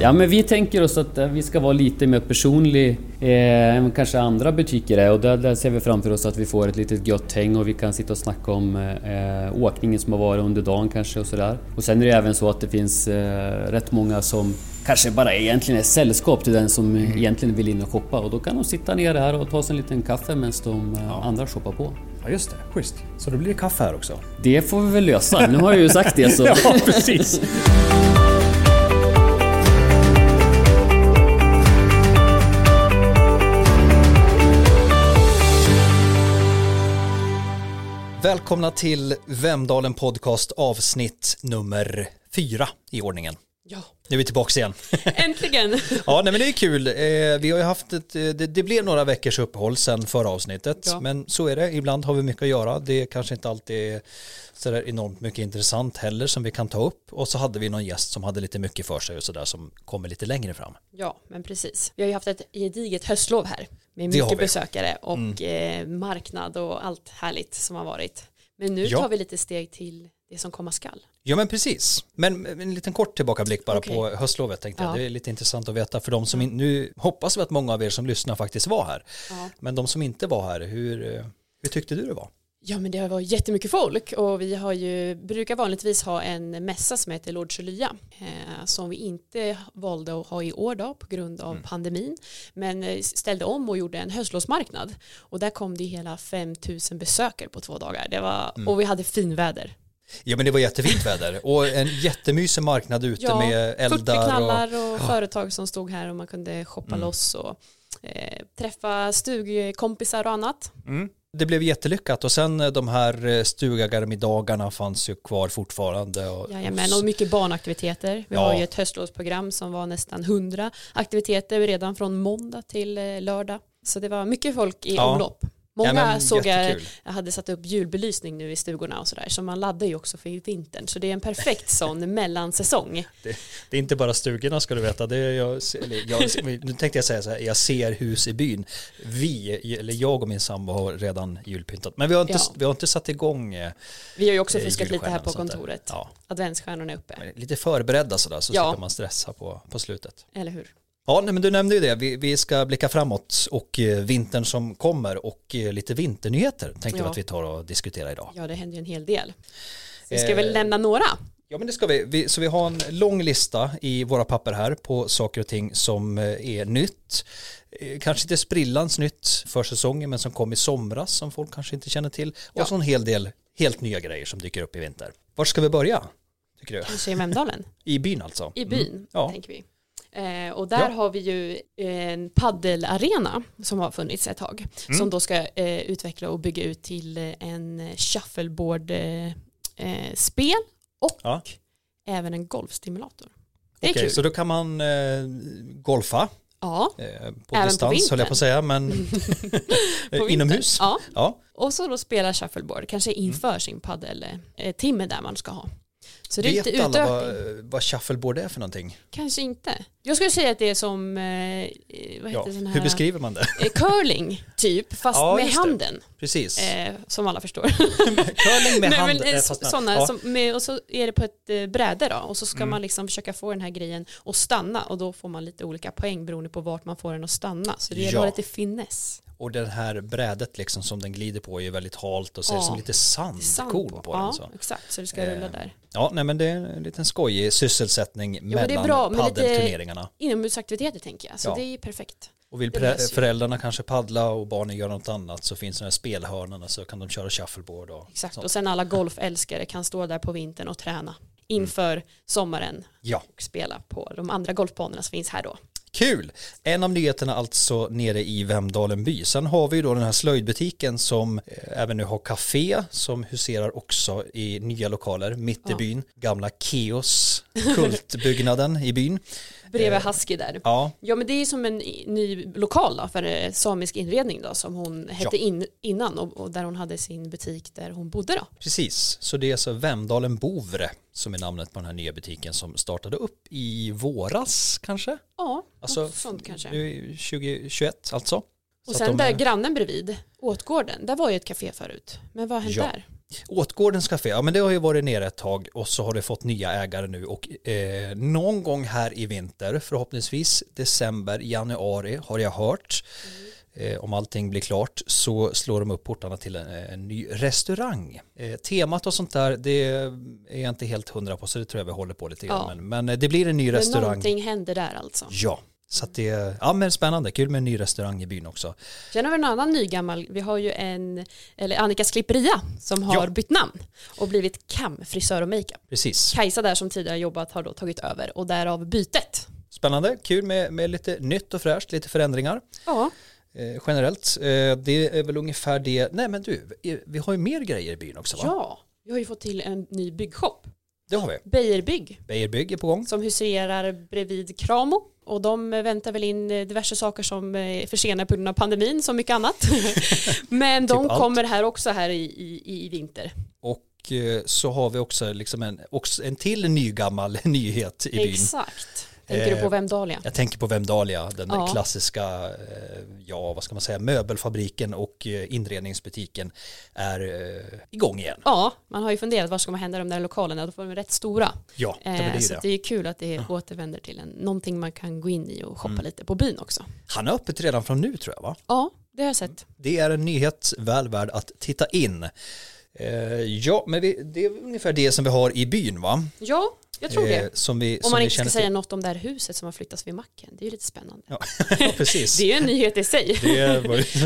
Ja, men vi tänker oss att eh, vi ska vara lite mer personlig eh, än kanske andra butiker är och där, där ser vi framför oss att vi får ett litet gött häng och vi kan sitta och snacka om eh, åkningen som har varit under dagen kanske och sådär. Och sen är det även så att det finns eh, rätt många som kanske bara egentligen är sällskap till den som Mm. egentligen vill in och shoppa och då kan de sitta ner här och ta sig en liten kaffe medan de eh, andra shoppar på. Ja, just det. Schysst. Så då blir det kaffe här också. Det får vi väl lösa, nu har jag ju sagt det så. Ja, precis. Välkomna till Vemdalen Podcast avsnitt nummer fyra i ordningen. Ja, Nu är vi tillbaka igen. äntligen! Ja, nej, men det är kul. Eh, vi har haft ett, eh, det, det blev några veckors uppehåll sedan förra avsnittet. Ja. Men så är det, ibland har vi mycket att göra. Det är kanske inte alltid är sådär enormt mycket intressant heller som vi kan ta upp. Och så hade vi någon gäst som hade lite mycket för sig och sådär som kommer lite längre fram. Ja, men precis. Vi har ju haft ett gediget höstlov här med mycket besökare och eh, marknad och allt härligt som har varit. Men nu Ja. tar vi lite steg till det som komma skall. Ja men precis, men en liten kort tillbakablick bara Okej. på höstlovet tänkte jag. Ja. Det är lite intressant att veta för de som in, nu hoppas vi att många av er som lyssnar faktiskt var här. Ja. Men de som inte var här, hur, hur tyckte du det var? Ja men det varit jättemycket folk och vi har ju, brukar vanligtvis ha en mässa som heter Lord Lya eh, som vi inte valde att ha i år då på grund av pandemin men eh, ställde om och gjorde en höstlovsmarknad och där kom det hela 5000 besökare på två dagar det var, och vi hade finväder. Ja men det var jättefint väder och en jättemysig marknad ute med eldar och... knallar och, företag som stod här och man kunde shoppa loss och eh, träffa stugkompisar och annat. Mm. Det blev jättelyckat och sen eh, de här eh, stugagarmiddagarna fanns ju kvar fortfarande. Och, Jajamän, och mycket barnaktiviteter. Vi Ja. har ju ett höstlovsprogram som var nästan 100 aktiviteter redan från måndag till eh, lördag. Så det var mycket folk i Ja. omlopp. Många Ja, men såg jag, jag hade satt upp julbelysning nu i stugorna och sådär. Så man laddar ju också för vintern. Så det är en perfekt sån mellansäsong. Det, det är inte bara stugorna ska du veta. Det är jag, jag, nu tänkte jag säga så här, jag ser hus i byn. Vi, eller jag och min sambo har redan julpyntat. Men vi har inte, Ja. vi har inte satt igång eh, Vi har ju också Eh, fuskat lite här på kontoret. Ja. Adventsstjärnorna är uppe, men lite förberedda sådär så Ja. slipper man stressa på, på slutet. eller hur? Ja, nej, men du nämnde ju det. Vi, vi ska blicka framåt och eh, vintern som kommer och eh, lite vinternyheter tänkte jag Ja. att vi tar och diskuterar idag. Ja, det händer ju en hel del. Så vi ska Eh, väl nämna några. Ja men det ska vi. vi. Så vi har en lång lista i våra papper här på saker och ting som eh, är nytt. Eh, Kanske inte sprillans nytt för säsongen men som kom i somras som folk kanske inte känner till. Och Ja. så en hel del helt nya grejer som dyker upp i vinter. Var ska vi börja? Tycker du? Kanske i Vemdalen. I byn alltså? I byn, Mm. Ja. tänker vi. Eh, och där Ja. har vi ju en paddelarena som har funnits ett tag. Mm. Som då ska eh, utveckla och bygga ut till eh, en shuffleboard-spel eh, och Ja. även en golfstimulator. Okej, kul. så då kan man eh, golfa Ja, eh, på Även på distans höll jag på att säga men på eh, inomhus. Ja, Ja. och så då spela shuffleboard, kanske Mm. inför sin paddel-timme där man ska ha. Så det är Vet lite alla vad, vad shuffleboard är för någonting? Kanske inte. Jag skulle säga att det är som, eh, vad Ja. heter sån här? Hur beskriver man det? Eh, curling typ, fast Ja, med just det. handen. Precis. Eh, som alla förstår. Curling med Nej, hand. men, eh, eh, fast med- såna, ja. som, med, och så är det på ett eh, bräde då och så ska Mm. man liksom försöka få den här grejen att stanna och då får man lite olika poäng beroende på vart man får den att stanna. Så det gäller Ja. lite finess. Och det här brädet liksom som den glider på är ju väldigt halt och ser Ja. som lite Sand sandkorn på, ja, den. Så. exakt. Så det ska Eh, rulla där. Ja, nej men det är en liten skojig sysselsättning är mellan paddelturneringarna. Inomhusaktiviteter tänker jag, så Ja. det är perfekt. Och vill ju. föräldrarna kanske paddla och barnen göra något annat så finns den här spelhörnorna så kan de köra shuffleboard och Exakt. sånt. Och sen alla golfälskare kan stå där på vintern och träna inför sommaren Ja, och spela på de andra golfbanorna som finns här då. Kul! En av nyheterna alltså nere i Vemdalen by. Sen har vi ju då den här slöjdbutiken som eh, även nu har café som huserar också i nya lokaler mitt i Ja. byn. Gamla Keos, kultbyggnaden i byn. Bredvid Husky där. Ja, Ja men det är ju som en ny lokal då för eh, samisk inredning då som hon hette in, innan och, och där hon hade sin butik där hon bodde då. Precis, så det är alltså Vemdalen Bovre som är namnet på den här nya butiken som startade upp i våras kanske? Ja, Alltså, något sånt kanske. Nu är 2021 alltså. Och Så sen de där är- grannen bredvid, Åtgården, där var ju ett café förut. Men vad har hänt Ja. där? Åtgårdens Café, ja men det har ju varit nere ett tag och så har det fått nya ägare nu och eh, någon gång här i vinter, förhoppningsvis december, januari har jag hört, eh, om allting blir klart, så slår de upp portarna till en, en ny restaurang. Eh, temat och sånt där, det är jag inte helt hundra på, så det tror jag vi håller på lite grann. Ja. Men, men eh, det blir en ny Men restaurang. någonting händer där alltså. Ja, så att det, ja men spännande, kul med en ny restaurang i byn också. Sen har vi en annan nygammal, vi har ju en, eller Annikas klipperia som har Ja. bytt namn och blivit Kam frisör och makeup. Precis. Kajsa där som tidigare jobbat har då tagit över och därav bytet. Spännande, kul med, med lite nytt och fräscht, lite förändringar. Ja, Eh, generellt, eh, det är väl ungefär det. Nej men du, vi har ju mer grejer i byn också va? ja, vi har ju fått till en ny byggshop, Det har vi. Beijerbygg, Beijerbygg är på gång. som huserar bredvid Kramo och de väntar väl in eh, diverse saker som eh, är försenade på grund av pandemin som mycket annat. Men de Typ allt. kommer här också här i, i, i vinter. Och eh, så har vi också, liksom en, också en till nygammal nyhet i byn. Exakt. Tänker du Eh, på Vemdalia? Jag tänker på Vemdalia, den Ja. klassiska, eh, ja vad ska man säga, möbelfabriken och eh, inredningsbutiken är eh, igång igen. Ja, man har ju funderat vad ska man hända i de där lokalerna, då får de rätt stora. Ja, det Eh, blir så det. det är kul att det återvänder till en, någonting man kan gå in i och Mm. shoppa lite på byn också. Han är öppet redan från nu tror jag va? Ja, det har jag sett. Det är en nyhet väl värd att titta in. Eh, ja, men det är ungefär det som vi har i byn va? Ja, jag tror Eh, det. som vi, Om som man inte ska säga något om det här huset som har flyttats vid macken. Det är ju lite spännande. Ja, ja, precis. Det är ju en nyhet i sig.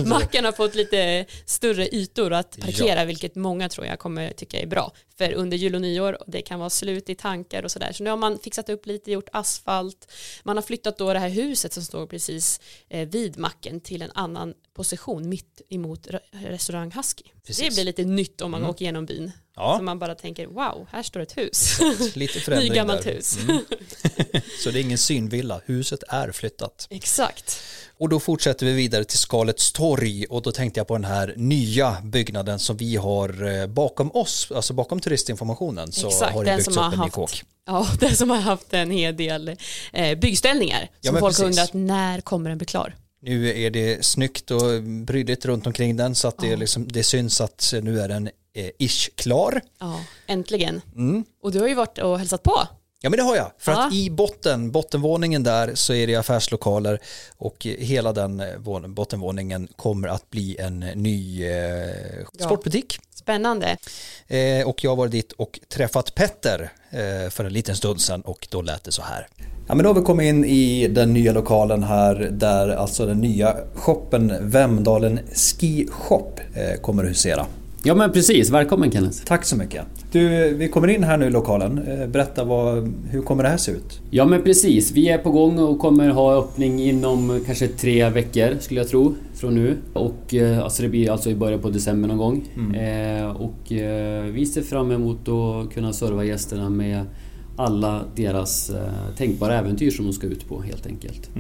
Macken har fått lite större ytor att parkera, vilket många tror jag kommer tycka är bra. För under jul och nyår, det kan vara slut i tankar och sådär. Så nu har man fixat upp lite, gjort asfalt. Man har flyttat då det här huset som står precis eh, vid macken till en annan position mitt emot re- restaurang Husky. Precis. det blir lite nytt om man åker genom byn. Ja. Så man bara tänker, wow, här står ett hus. Lite förändring Nygammalt där. hus. Mm. Så det är ingen synvilla, huset är flyttat. Exakt. Och då fortsätter vi vidare till Skalets torg och då tänkte jag på den här nya byggnaden som vi har eh, bakom oss, alltså bakom turistinformationen så Exakt, har det byggts som upp har en ny haft kåk. Ja, den som har haft en hel del eh, byggställningar. Ja, Som folk har precis. undrat, när kommer den bli klar? Nu är det snyggt och prydligt runt omkring den så att det, är liksom, det syns att nu är den eh, ish klar. Ja, äntligen. Mm. Och du har ju varit och hälsat på. Ja men det har jag, för att Ja. i botten, bottenvåningen där så är det affärslokaler och hela den eh, vå- bottenvåningen kommer att bli en ny eh, Ja. sportbutik. Spännande. Eh, och jag varit dit och träffat Petter eh, för en liten stund sedan och då lät det så här. Ja men då har vi kommit in i den nya lokalen här där alltså den nya shoppen Vemdalen Ski Shop eh, kommer att husera. Ja men precis, välkommen Kenneth. Tack så mycket. Du, vi kommer in här nu i lokalen. Eh, Berätta vad, hur kommer det här se ut? Ja men precis, vi är på gång och kommer ha öppning inom kanske tre veckor skulle jag tro från nu. Och eh, alltså det blir alltså i början på december någon gång. Eh, och eh, vi ser fram emot att kunna serva gästerna med alla deras eh, tänkbara äventyr som de ska ut på helt enkelt.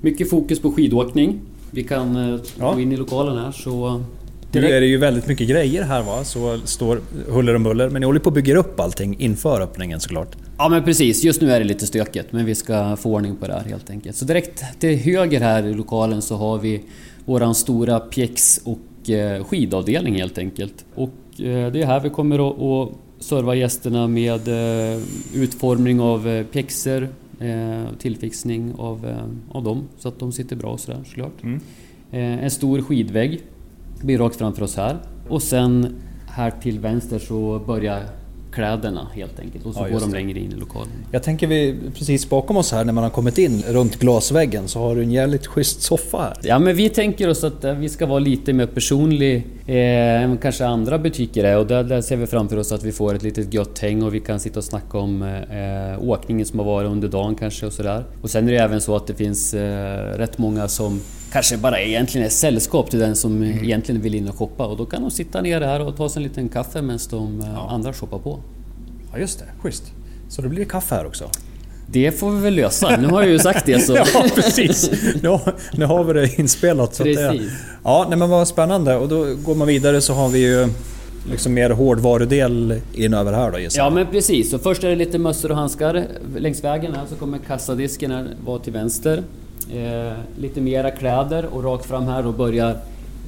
Mycket fokus på skidåkning. Vi kan Ja. gå in i lokalen här så... Nu är det ju väldigt mycket grejer här va, så står huller om buller. Men ni håller på att bygga upp allting inför öppningen såklart. Ja men precis, just nu är det lite stökigt men vi ska få ordning på det här helt enkelt. Så direkt till höger här i lokalen så har vi våran stora pjäx och eh, skidavdelning helt enkelt. Och eh, det är här vi kommer att, serva gästerna med eh, utformning av pjäxor, tillfixning av, av dem så att de sitter bra och sådär såklart. Mm. En stor skidvägg blir rakt framför oss här. Och sen här till vänster så börjar kläderna helt enkelt och så Ja, går de längre in i lokalen. Jag tänker vi precis bakom oss här när man har kommit in runt glasväggen så har du en jävligt schysst soffa här. Ja men vi tänker oss att eh, vi ska vara lite mer personlig eh, än kanske andra butiker är och där, där ser vi framför oss att vi får ett litet gött häng och vi kan sitta och snacka om eh, åkningen som har varit under dagen kanske och sådär. Och sen är det även så att det finns eh, rätt många som kanske bara egentligen är sällskap till den som Mm. egentligen vill in och shoppa och då kan de sitta ner här och ta sig en liten kaffe medan de eh, Ja. andra shoppar på. Ja just det, schysst. Så det blir kaffe här också? Det får vi väl lösa, nu har jag ju sagt det så... Ja precis! Nu har, nu har vi det inspelat. Så att det, Precis. ja, nej, men vad spännande. Och då går man vidare så har vi ju liksom mer hårdvarudel in över här då gissar Ja men precis, så först är det lite mössor och handskar längs vägen här så kommer kassadisken här vara till vänster. Eh, lite mera kläder och rakt fram här då börjar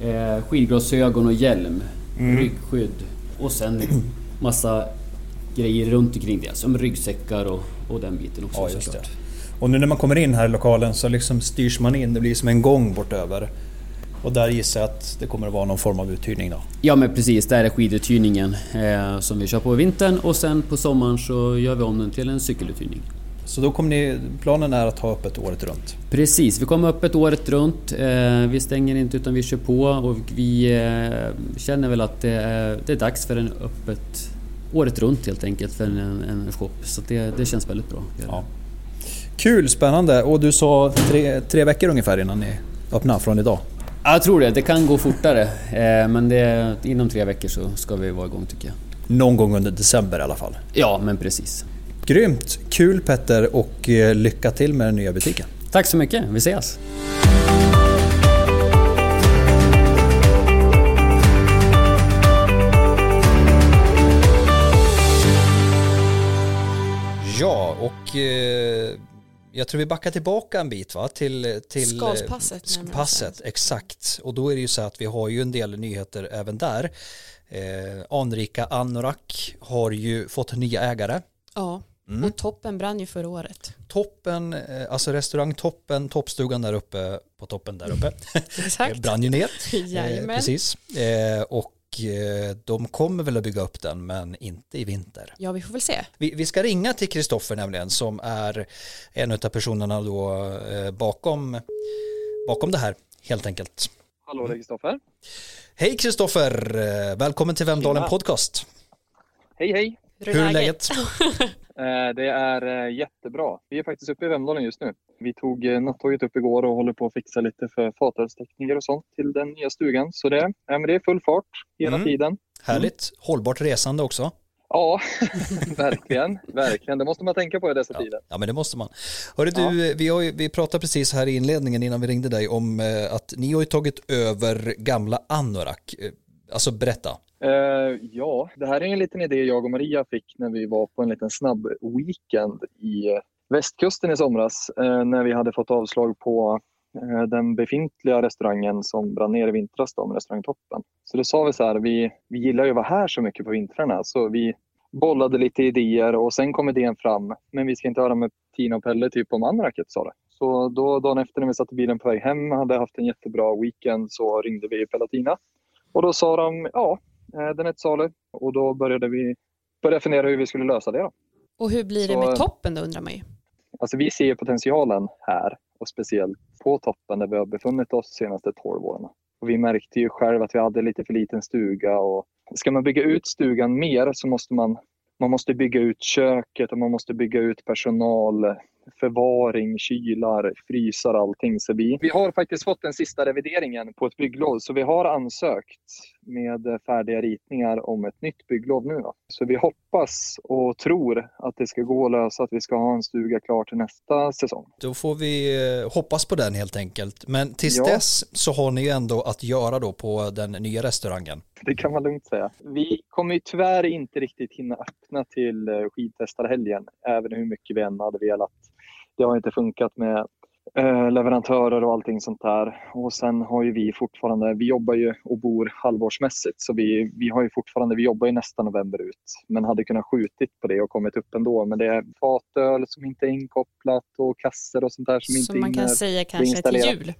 eh, skidglasögon och hjälm, Mm. ryggskydd, Och sen massa grejer runt omkring det, som ryggsäckar och, och den biten också Ja, såklart. Och nu när man kommer in här i lokalen så liksom styrs man in, det blir som en gång bortöver. Och där gissar jag att det kommer att vara någon form av uthyrning då. Ja men precis, där är skiduthyrningen eh, som vi kör på i vintern och sen på sommaren så gör vi om den till en cykeluthyrning. Så då kommer ni, planen är att ha öppet året runt? Precis, vi kommer öppet året runt. Eh, vi stänger inte utan vi kör på och vi eh, känner väl att det är, det är dags för en öppet året runt helt enkelt för en, en shop. Så det, det känns väldigt bra. Ja. Kul, spännande. Och du sa tre, tre veckor ungefär innan ni öppnar från idag? Ja, Jag tror det, det kan gå fortare. Eh, men det, inom tre veckor så ska vi vara igång tycker jag. Någon gång under december i alla fall. Ja, men precis. Grymt! Kul Petter och eh, lycka till med den nya butiken. Tack så mycket, vi ses! Ja, och eh, jag tror vi backar tillbaka en bit va? Till, till eh, Skalspasset, närmare Passet, exakt. Och då är det ju så att vi har ju en del nyheter även där. Eh, anrika Anorak har ju fått nya ägare. Ja, Mm. och toppen brann ju förra året. Toppen, eh, alltså restaurang Toppen, toppstugan där uppe på toppen där uppe, Exakt. brann ju ner. Eh, Jajamän. precis. Eh, och eh, de kommer väl att bygga upp den men inte i vinter. Ja, vi får väl se. Vi, vi ska ringa till Kristoffer nämligen som är en av personerna då eh, bakom, bakom det här helt enkelt. Hallå, det är Kristoffer. Hej Kristoffer, Eh, välkommen till Vemdalen podcast. Hej, hej. Hur är läget? Eh, Det är eh, jättebra. Vi är faktiskt uppe i Vemdalen just nu. Vi tog eh, nattåget upp igår och håller på att fixa lite för fatölstekniker och sånt till den nya stugan. Så det, ja, men det är full fart hela Mm. tiden. Härligt, hållbart resande också. Ja, verkligen. Verkligen. Det måste man tänka på i dessa tider. Ja men det måste man. Hörru du, vi, har ju, vi pratade precis här i inledningen innan vi ringde dig om att ni har ju tagit över gamla Anorak. Alltså berätta. Uh, ja, det här är en liten idé jag och Maria fick när vi var på en liten snabb weekend i eh, västkusten i somras uh, när vi hade fått avslag på uh, den befintliga restaurangen som brann ner i vintras, då, med restaurangtoppen. Så då sa vi så här, vi, vi gillar ju att vara här så mycket på vintrarna så vi bollade lite idéer och sen kom idén fram, men vi ska inte höra med Tina och Pelle typ om Anraket sa det. Så då dagen efter när vi satt i bilen på väg hem, hade haft en jättebra weekend, så ringde vi Pelle och Tina. Och då sa de, ja, eh, den är till salu. Och då började vi börja fundera hur vi skulle lösa det. Då. Och hur blir det Så- med toppen då undrar man ju. Alltså vi ser potentialen här och speciellt på toppen där vi har befunnit oss de senaste 12 åren. Och vi märkte ju själv att vi hade lite för liten stuga och ska man bygga ut stugan mer så måste man, man måste bygga ut köket och man måste bygga ut personal, förvaring, kylar, frysar, allting. Så vi, vi har faktiskt fått den sista revideringen på ett bygglov så vi har ansökt med färdiga ritningar om ett nytt bygglov nu. Då. Så vi hoppas och tror att det ska gå att lösa att vi ska ha en stuga klar till nästa säsong. Då får vi eh, hoppas på den helt enkelt. Men tills Ja. dess så har ni ju ändå att göra då på den nya restaurangen. Det kan man lugnt säga. Vi kommer ju tyvärr inte riktigt hinna öppna till eh, skidtestarhelgen, även hur mycket vi än hade velat. Det har inte funkat med eh, leverantörer och allting sånt där. Och sen har ju vi fortfarande, vi jobbar ju och bor halvårsmässigt, så vi, vi har ju fortfarande, vi jobbar ju nästa november ut, men hade kunnat skjutit på det och kommit upp ändå. Men det är fatöl som inte är inkopplat och kasser och sånt där som inte Som man kan säga kanske till jul.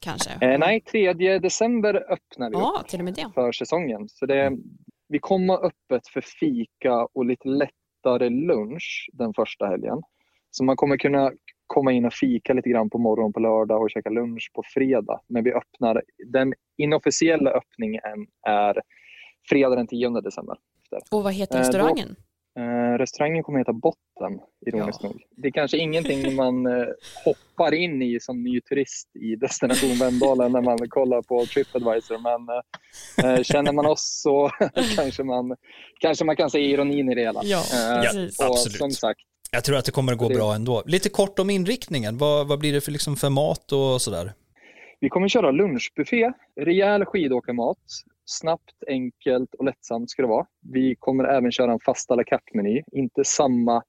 Kanske. Eh, nej, 3 december öppnar vi upp Ja, till och med det. för säsongen. Så det, vi kommer öppet för fika och lite lättare lunch den första helgen. Så man kommer kunna komma in och fika lite grann på morgonen på lördag och käka lunch på fredag. Men vi öppnar, den inofficiella öppningen är fredag den 10 december. Och vad heter Eh, då- restaurangen? Eh, restaurangen kommer heta Botten, ironiskt Ja. nog. Det är kanske ingenting man eh, hoppar in i som ny turist i destination Vemdalen när man kollar på Tripadvisor. Men känner man oss så kanske, man, kanske man kan se ironin i det hela. Ja, Eh, och absolut. som sagt, Jag tror att det kommer att gå Det- bra ändå. Lite kort om inriktningen. Vad, vad blir det för, liksom för mat och sådär? vi kommer köra lunchbuffé, rejäl skidåkarmat. Snabbt, enkelt och lättsamt ska det vara. Vi kommer även köra en fast à la carte-meny. Inte samma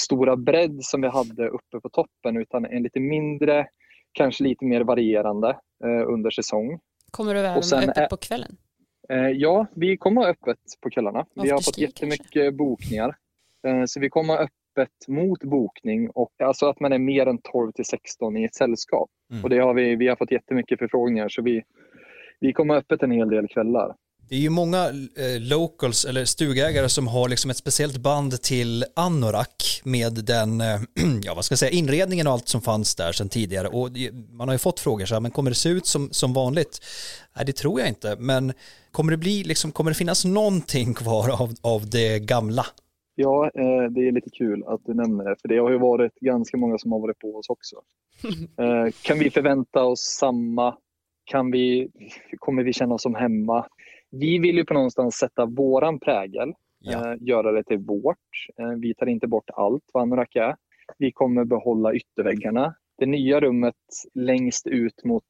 stora bredd som vi hade uppe på toppen utan en lite mindre, kanske lite mer varierande eh, under säsong. Kommer du även vara öppet ä- på kvällen? Eh, ja, vi kommer ha öppet på kvällarna. Vi har fått jättemycket bokningar. Eh, så vi kommer ha öppet mot bokning och alltså att man är mer än 12 till 16 i ett sällskap. Mm. Och det har vi, vi har fått jättemycket förfrågningar så vi, vi kommer öppet en hel del kvällar. Det är ju många eh, locals eller stugägare som har liksom ett speciellt band till Anorak med den, eh, ja vad ska jag säga, inredningen och allt som fanns där sedan tidigare. Och man har ju fått frågor så här, men kommer det se ut som, som vanligt? Nej, det tror jag inte, men kommer det bli, liksom, kommer det finnas någonting kvar av, av det gamla? Ja, eh, det är lite kul att du nämner det, för det har ju varit ganska många som har varit på oss också. Eh, kan vi förvänta oss samma? Kan vi, kommer vi känna oss som hemma? Vi vill ju på någonstans sätta våran prägel, Ja. eh, göra det till vårt. Vi tar inte bort allt vad Anorak är. Vi kommer behålla ytterväggarna. Det nya rummet längst ut mot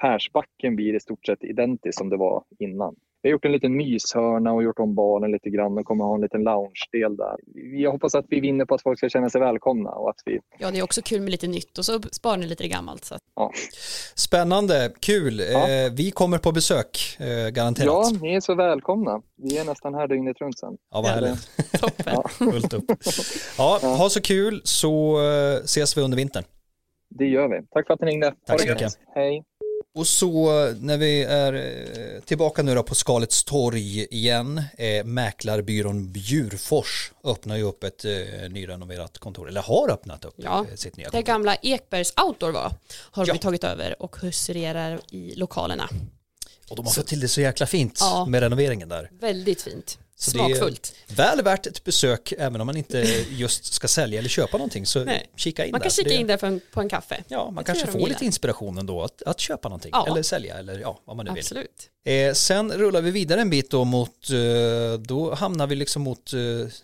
Persbacken blir i stort sett identiskt som det var innan. Vi har gjort en liten myshörna och gjort om baren lite grann och kommer ha en liten lounge-del där. Jag hoppas att vi vinner på att folk ska känna sig välkomna och att vi... Ja, det är också kul med lite nytt och så sparar ni lite gammalt. Så. att- Spännande, kul. Ja. Eh, vi kommer på besök, eh, garanterat. Ja, ni är så välkomna. Vi är nästan här dygnet runt sen. Ja, vad härligt. Toppen. Ja. Fullt upp. Ja, ha så kul så eh, ses vi under vintern. Det gör vi. Tack för att ni ringde. Tack så mycket. Hej. Och så när vi är eh, tillbaka nu då på Skalets torg igen, eh, mäklarbyrån Bjurfors öppnar ju upp ett eh, nyrenoverat kontor, eller har öppnat upp Ja, eh, sitt nya Det kontor. gamla Ekbergs Outdoor var, har Ja. vi tagit över och huserar i lokalerna. Och de har fått till det så jäkla fint Ja. med renoveringen där. Väldigt fint. Så Smakfullt. Väl värt ett besök även om man inte just ska sälja eller köpa någonting så Nej. kika in Man där. kan för kika in där en, på en kaffe. Ja, man kanske får lite inspiration ändå att, att köpa någonting Ja. eller sälja eller ja, vad man nu vill. Absolut. Eh, sen rullar vi vidare en bit då mot, eh, då hamnar vi liksom mot eh,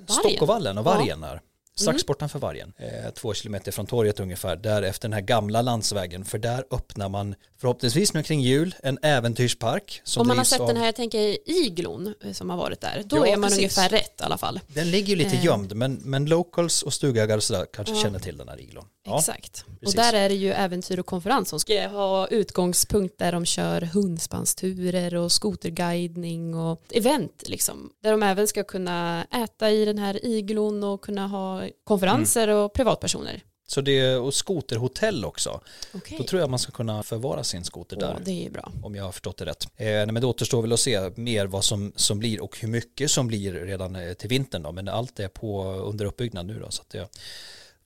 Stockovallen och Ja. Vargen här. Strax Mm. bortanför Vargen, eh, två kilometer från torget ungefär, där efter den här gamla landsvägen, för där öppnar man förhoppningsvis nu kring jul en äventyrspark som Om man har sett av, den här, jag tänker iglon eh, som har varit där, då Ja, är man precis. ungefär rätt i alla fall. Den ligger ju lite Eh. gömd, men, men locals och stugägare och sådär kanske Ja. känner till den här iglon. Ja, Exakt. precis. Och där är det ju äventyr och konferens som ska ha utgångspunkt där de kör hundspansturer och skoterguidning och event liksom. Där de även ska kunna äta i den här iglon och kunna ha konferenser Mm. och privatpersoner. Så det är och skoterhotell också. Okej. Då tror jag man ska kunna förvara sin skoter där. det är bra. om jag har förstått det rätt. Eh, men det återstår väl att se mer vad som, som blir och hur mycket som blir redan eh, till vintern då. Men allt är på under uppbyggnad nu då. Så att det,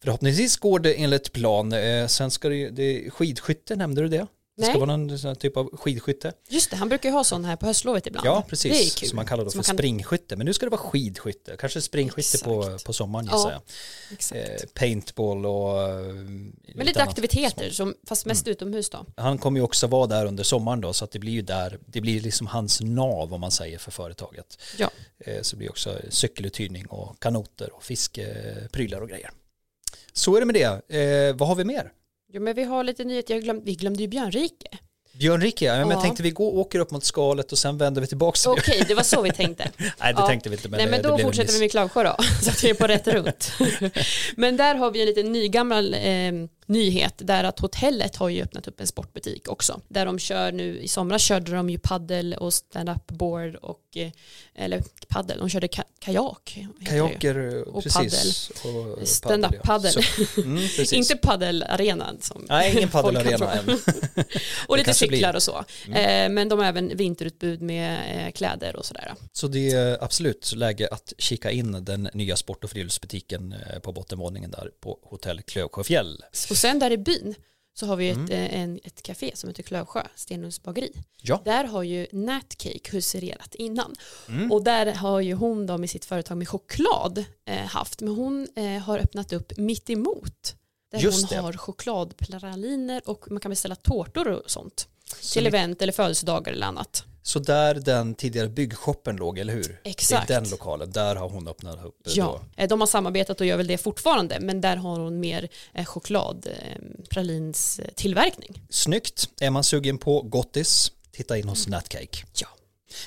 förhoppningsvis går det enligt plan. Eh, sen ska det, det skidskytte, nämnde du det? Det ska Nej. vara någon typ av skidskytte. Just det, han brukar ju ha sån här på höstlovet ibland. Ja, Det är precis. kul. Som man kallar då för kan- springskytte. Men nu ska det vara skidskytte. Kanske springskytte på, Exakt. på sommaren Ja, gissar jag. Eh, paintball och... eh, Men lite. Mm. aktiviteter, som, fast mest utomhus då. Han kommer ju också vara där under sommaren då så att det blir ju där, det blir liksom hans nav om man säger för företaget. Ja. Eh, Så blir också cykeluthyrning och kanoter och fiskeprylar och grejer. Så är det med det. Eh, vad har vi mer? Jo, men vi har lite nyheter. Jag glöm, vi glömde ju Björnrike. Björnrike, ja. men Ja. jag tänkte vi går, åker upp mot skalet och sen vänder vi tillbaka till Okej, det var så vi tänkte. Nej, det Ja. tänkte vi inte. Men Nej det, men det då en fortsätter vi med Klagsjö då, så att vi är på rätt runt. men där har vi en liten nygammal eh, nyhet där att hotellet har ju öppnat upp en sportbutik också. Där de kör nu, i somras körde de ju paddel och stand-up board och, eh, eller paddel, de körde ka kajak. Kajaker Och precis. Och Stand-up ja. paddel. Så, mm. Inte paddelarenan som Nej, ingen paddelarena än. Och lite blir. cyklar och så. Eh, men de har även vinterutbud med eh, kläder och sådär. Så det är absolut läge att kika in den nya sport och friluftsbutiken eh, på bottenvåningen där på hotell Klövsjöfjäll. Och sen där i byn så har vi ett, Mm. eh, en, ett café som heter Klövsjö, Stenlunds bageri. Ja. Där har ju Natcake husererat innan. Mm. Och där har ju hon då med sitt företag med choklad eh, haft, men hon eh, har öppnat upp mitt emot. Där Just hon det. har chokladpraliner och man kan beställa tårtor och sånt. Så, till event eller födelsedagar eller annat. Så där den tidigare byggshoppen låg, eller hur? Exakt. Det är den lokalen, där har hon öppnat upp. Ja, Då. eh, de har samarbetat och gör väl det fortfarande, men där har hon mer eh, choklad, eh, pralins tillverkning. Snyggt. Är man sugen på gottis, titta in hos Natcake. Ja.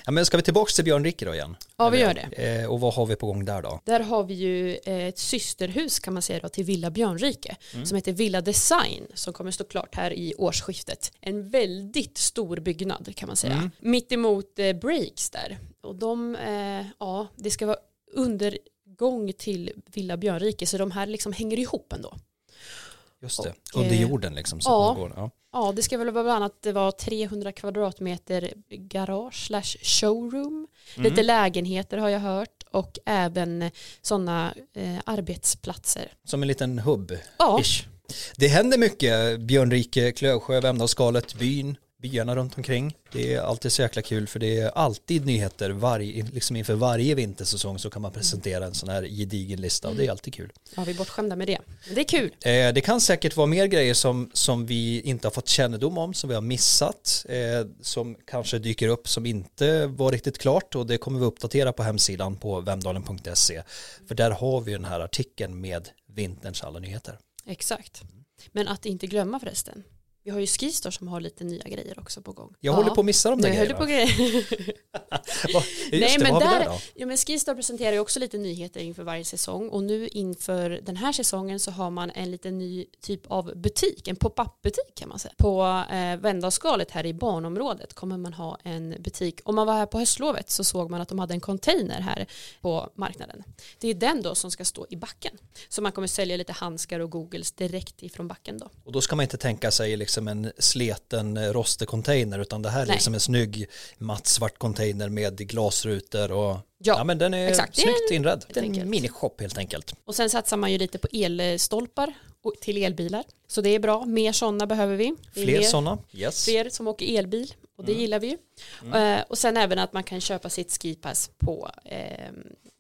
Ja, men ska vi tillbaka till Björnrike då igen? Ja, vi gör det. Eh, och vad har vi på gång där då? Där har vi ju eh, ett systerhus kan man säga då, till Villa Björnrike som heter Villa Design som kommer stå klart här i årsskiftet. En väldigt stor byggnad kan man säga. Mitt emot eh, Breaks där. Och de, eh, ja, det ska vara undergång till Villa Björnrike så de här liksom hänger ihop ändå. Just det, Och, under eh, jorden liksom. Så ja. går, ja. Ja, det ska väl vara bland annat det var 300 kvadratmeter garage slash showroom. Lite lägenheter har jag hört och även sådana eh, arbetsplatser. Som en liten hubb. Ja, Ish. Det händer mycket, Björnrike, Klövsjö, Vemdalsskalet, byn, byarna runt omkring. Det är alltid så jäkla kul för det är alltid nyheter. Varje, liksom inför varje vintersäsong så kan man presentera en sån här gedigen lista och det är alltid kul. ja, vi är bortskämda med det. Men det är kul. Eh, det kan säkert vara mer grejer som, som vi inte har fått kännedom om, som vi har missat, eh, som kanske dyker upp som inte var riktigt klart och det kommer vi uppdatera på hemsidan på vemdalen.se. För där har vi den här artikeln med vinterns alla nyheter. Exakt. Men att inte glömma förresten. Vi har ju Skistar som har lite nya grejer också på gång. Jag håller på att missa de där du på grejerna. grejer. Nej det, men vad där, där då? ja, men Skistar presenterar ju också lite nyheter inför varje säsong och nu inför den här säsongen så har man en liten ny typ av butik, en pop-up butik kan man säga. På eh, Vändaskalet här i barnområdet kommer man ha en butik. Om man var här på höstlovet så såg man att de hade en container här på marknaden. Det är den då som ska stå i backen. Så man kommer sälja lite handskar och googles direkt ifrån backen då. Och då ska man inte tänka sig liksom en sleten eh, rostig container utan det här är Nej. liksom en snygg mattsvart container med glasrutor och Ja, ja men den är exakt. Det är snyggt inredd. helt En enkelt. minishop helt enkelt. Och sen satsar man ju lite på elstolpar till elbilar. Så det är bra. Mer sådana behöver vi. Det är Fler mer- sådana, yes. fler som åker elbil och det gillar vi ju. Eh, och sen även att man kan köpa sitt skipass på eh,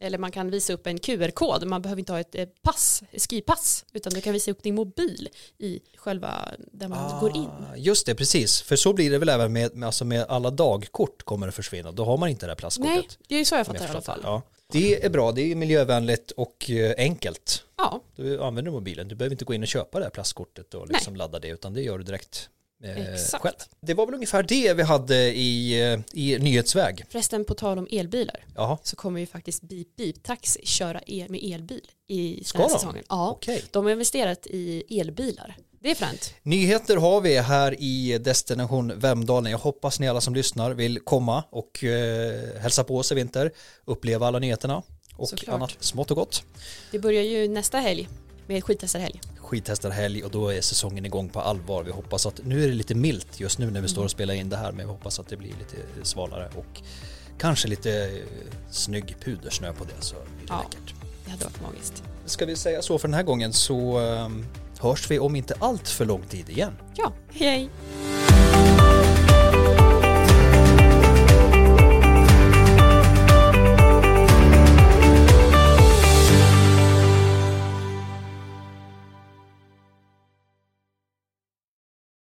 eller man kan visa upp en QR-kod. Man behöver inte ha ett pass, skipass utan du kan visa upp din mobil i själva där man går in. Ah, Just det, precis. För så blir det väl även med, med, alltså med alla dagkort kommer det försvinna. Då har man inte det här plastkortet. Nej, det är ju så jag fattar i alla fall. Ja. Det är bra, det är miljövänligt och eh, enkelt. Ja, Du använder mobilen, du behöver inte gå in och köpa det här plastkortet och liksom ladda det utan det gör du direkt Exakt. själv. Det var väl ungefär det vi hade i, eh, i nyhetsväg. förresten på tal om elbilar Jaha, så kommer ju faktiskt Beep Beep Taxi köra el med elbil i Ska den här de? säsongen. Ja, okej. de har investerat i elbilar. Det är fränt. Nyheter har vi här i Destination Vemdalen. Jag hoppas ni alla som lyssnar vill komma och eh, hälsa på oss i vinter, uppleva alla nyheterna och Såklart. annat smått och gott. Det börjar ju nästa helg med skidtestarhelg. Skidtestarhelg och då är säsongen igång på allvar. Vi hoppas att, nu är det lite milt just nu när vi står Mm. och spelar in det här men vi hoppas att det blir lite svalare och kanske lite eh, snygg pudersnö på det så blir det Ja. läckert. Det hade varit magiskt. Ska vi säga så för den här gången så eh, hörs vi om inte allt för lång tid igen. Ja, hej hej!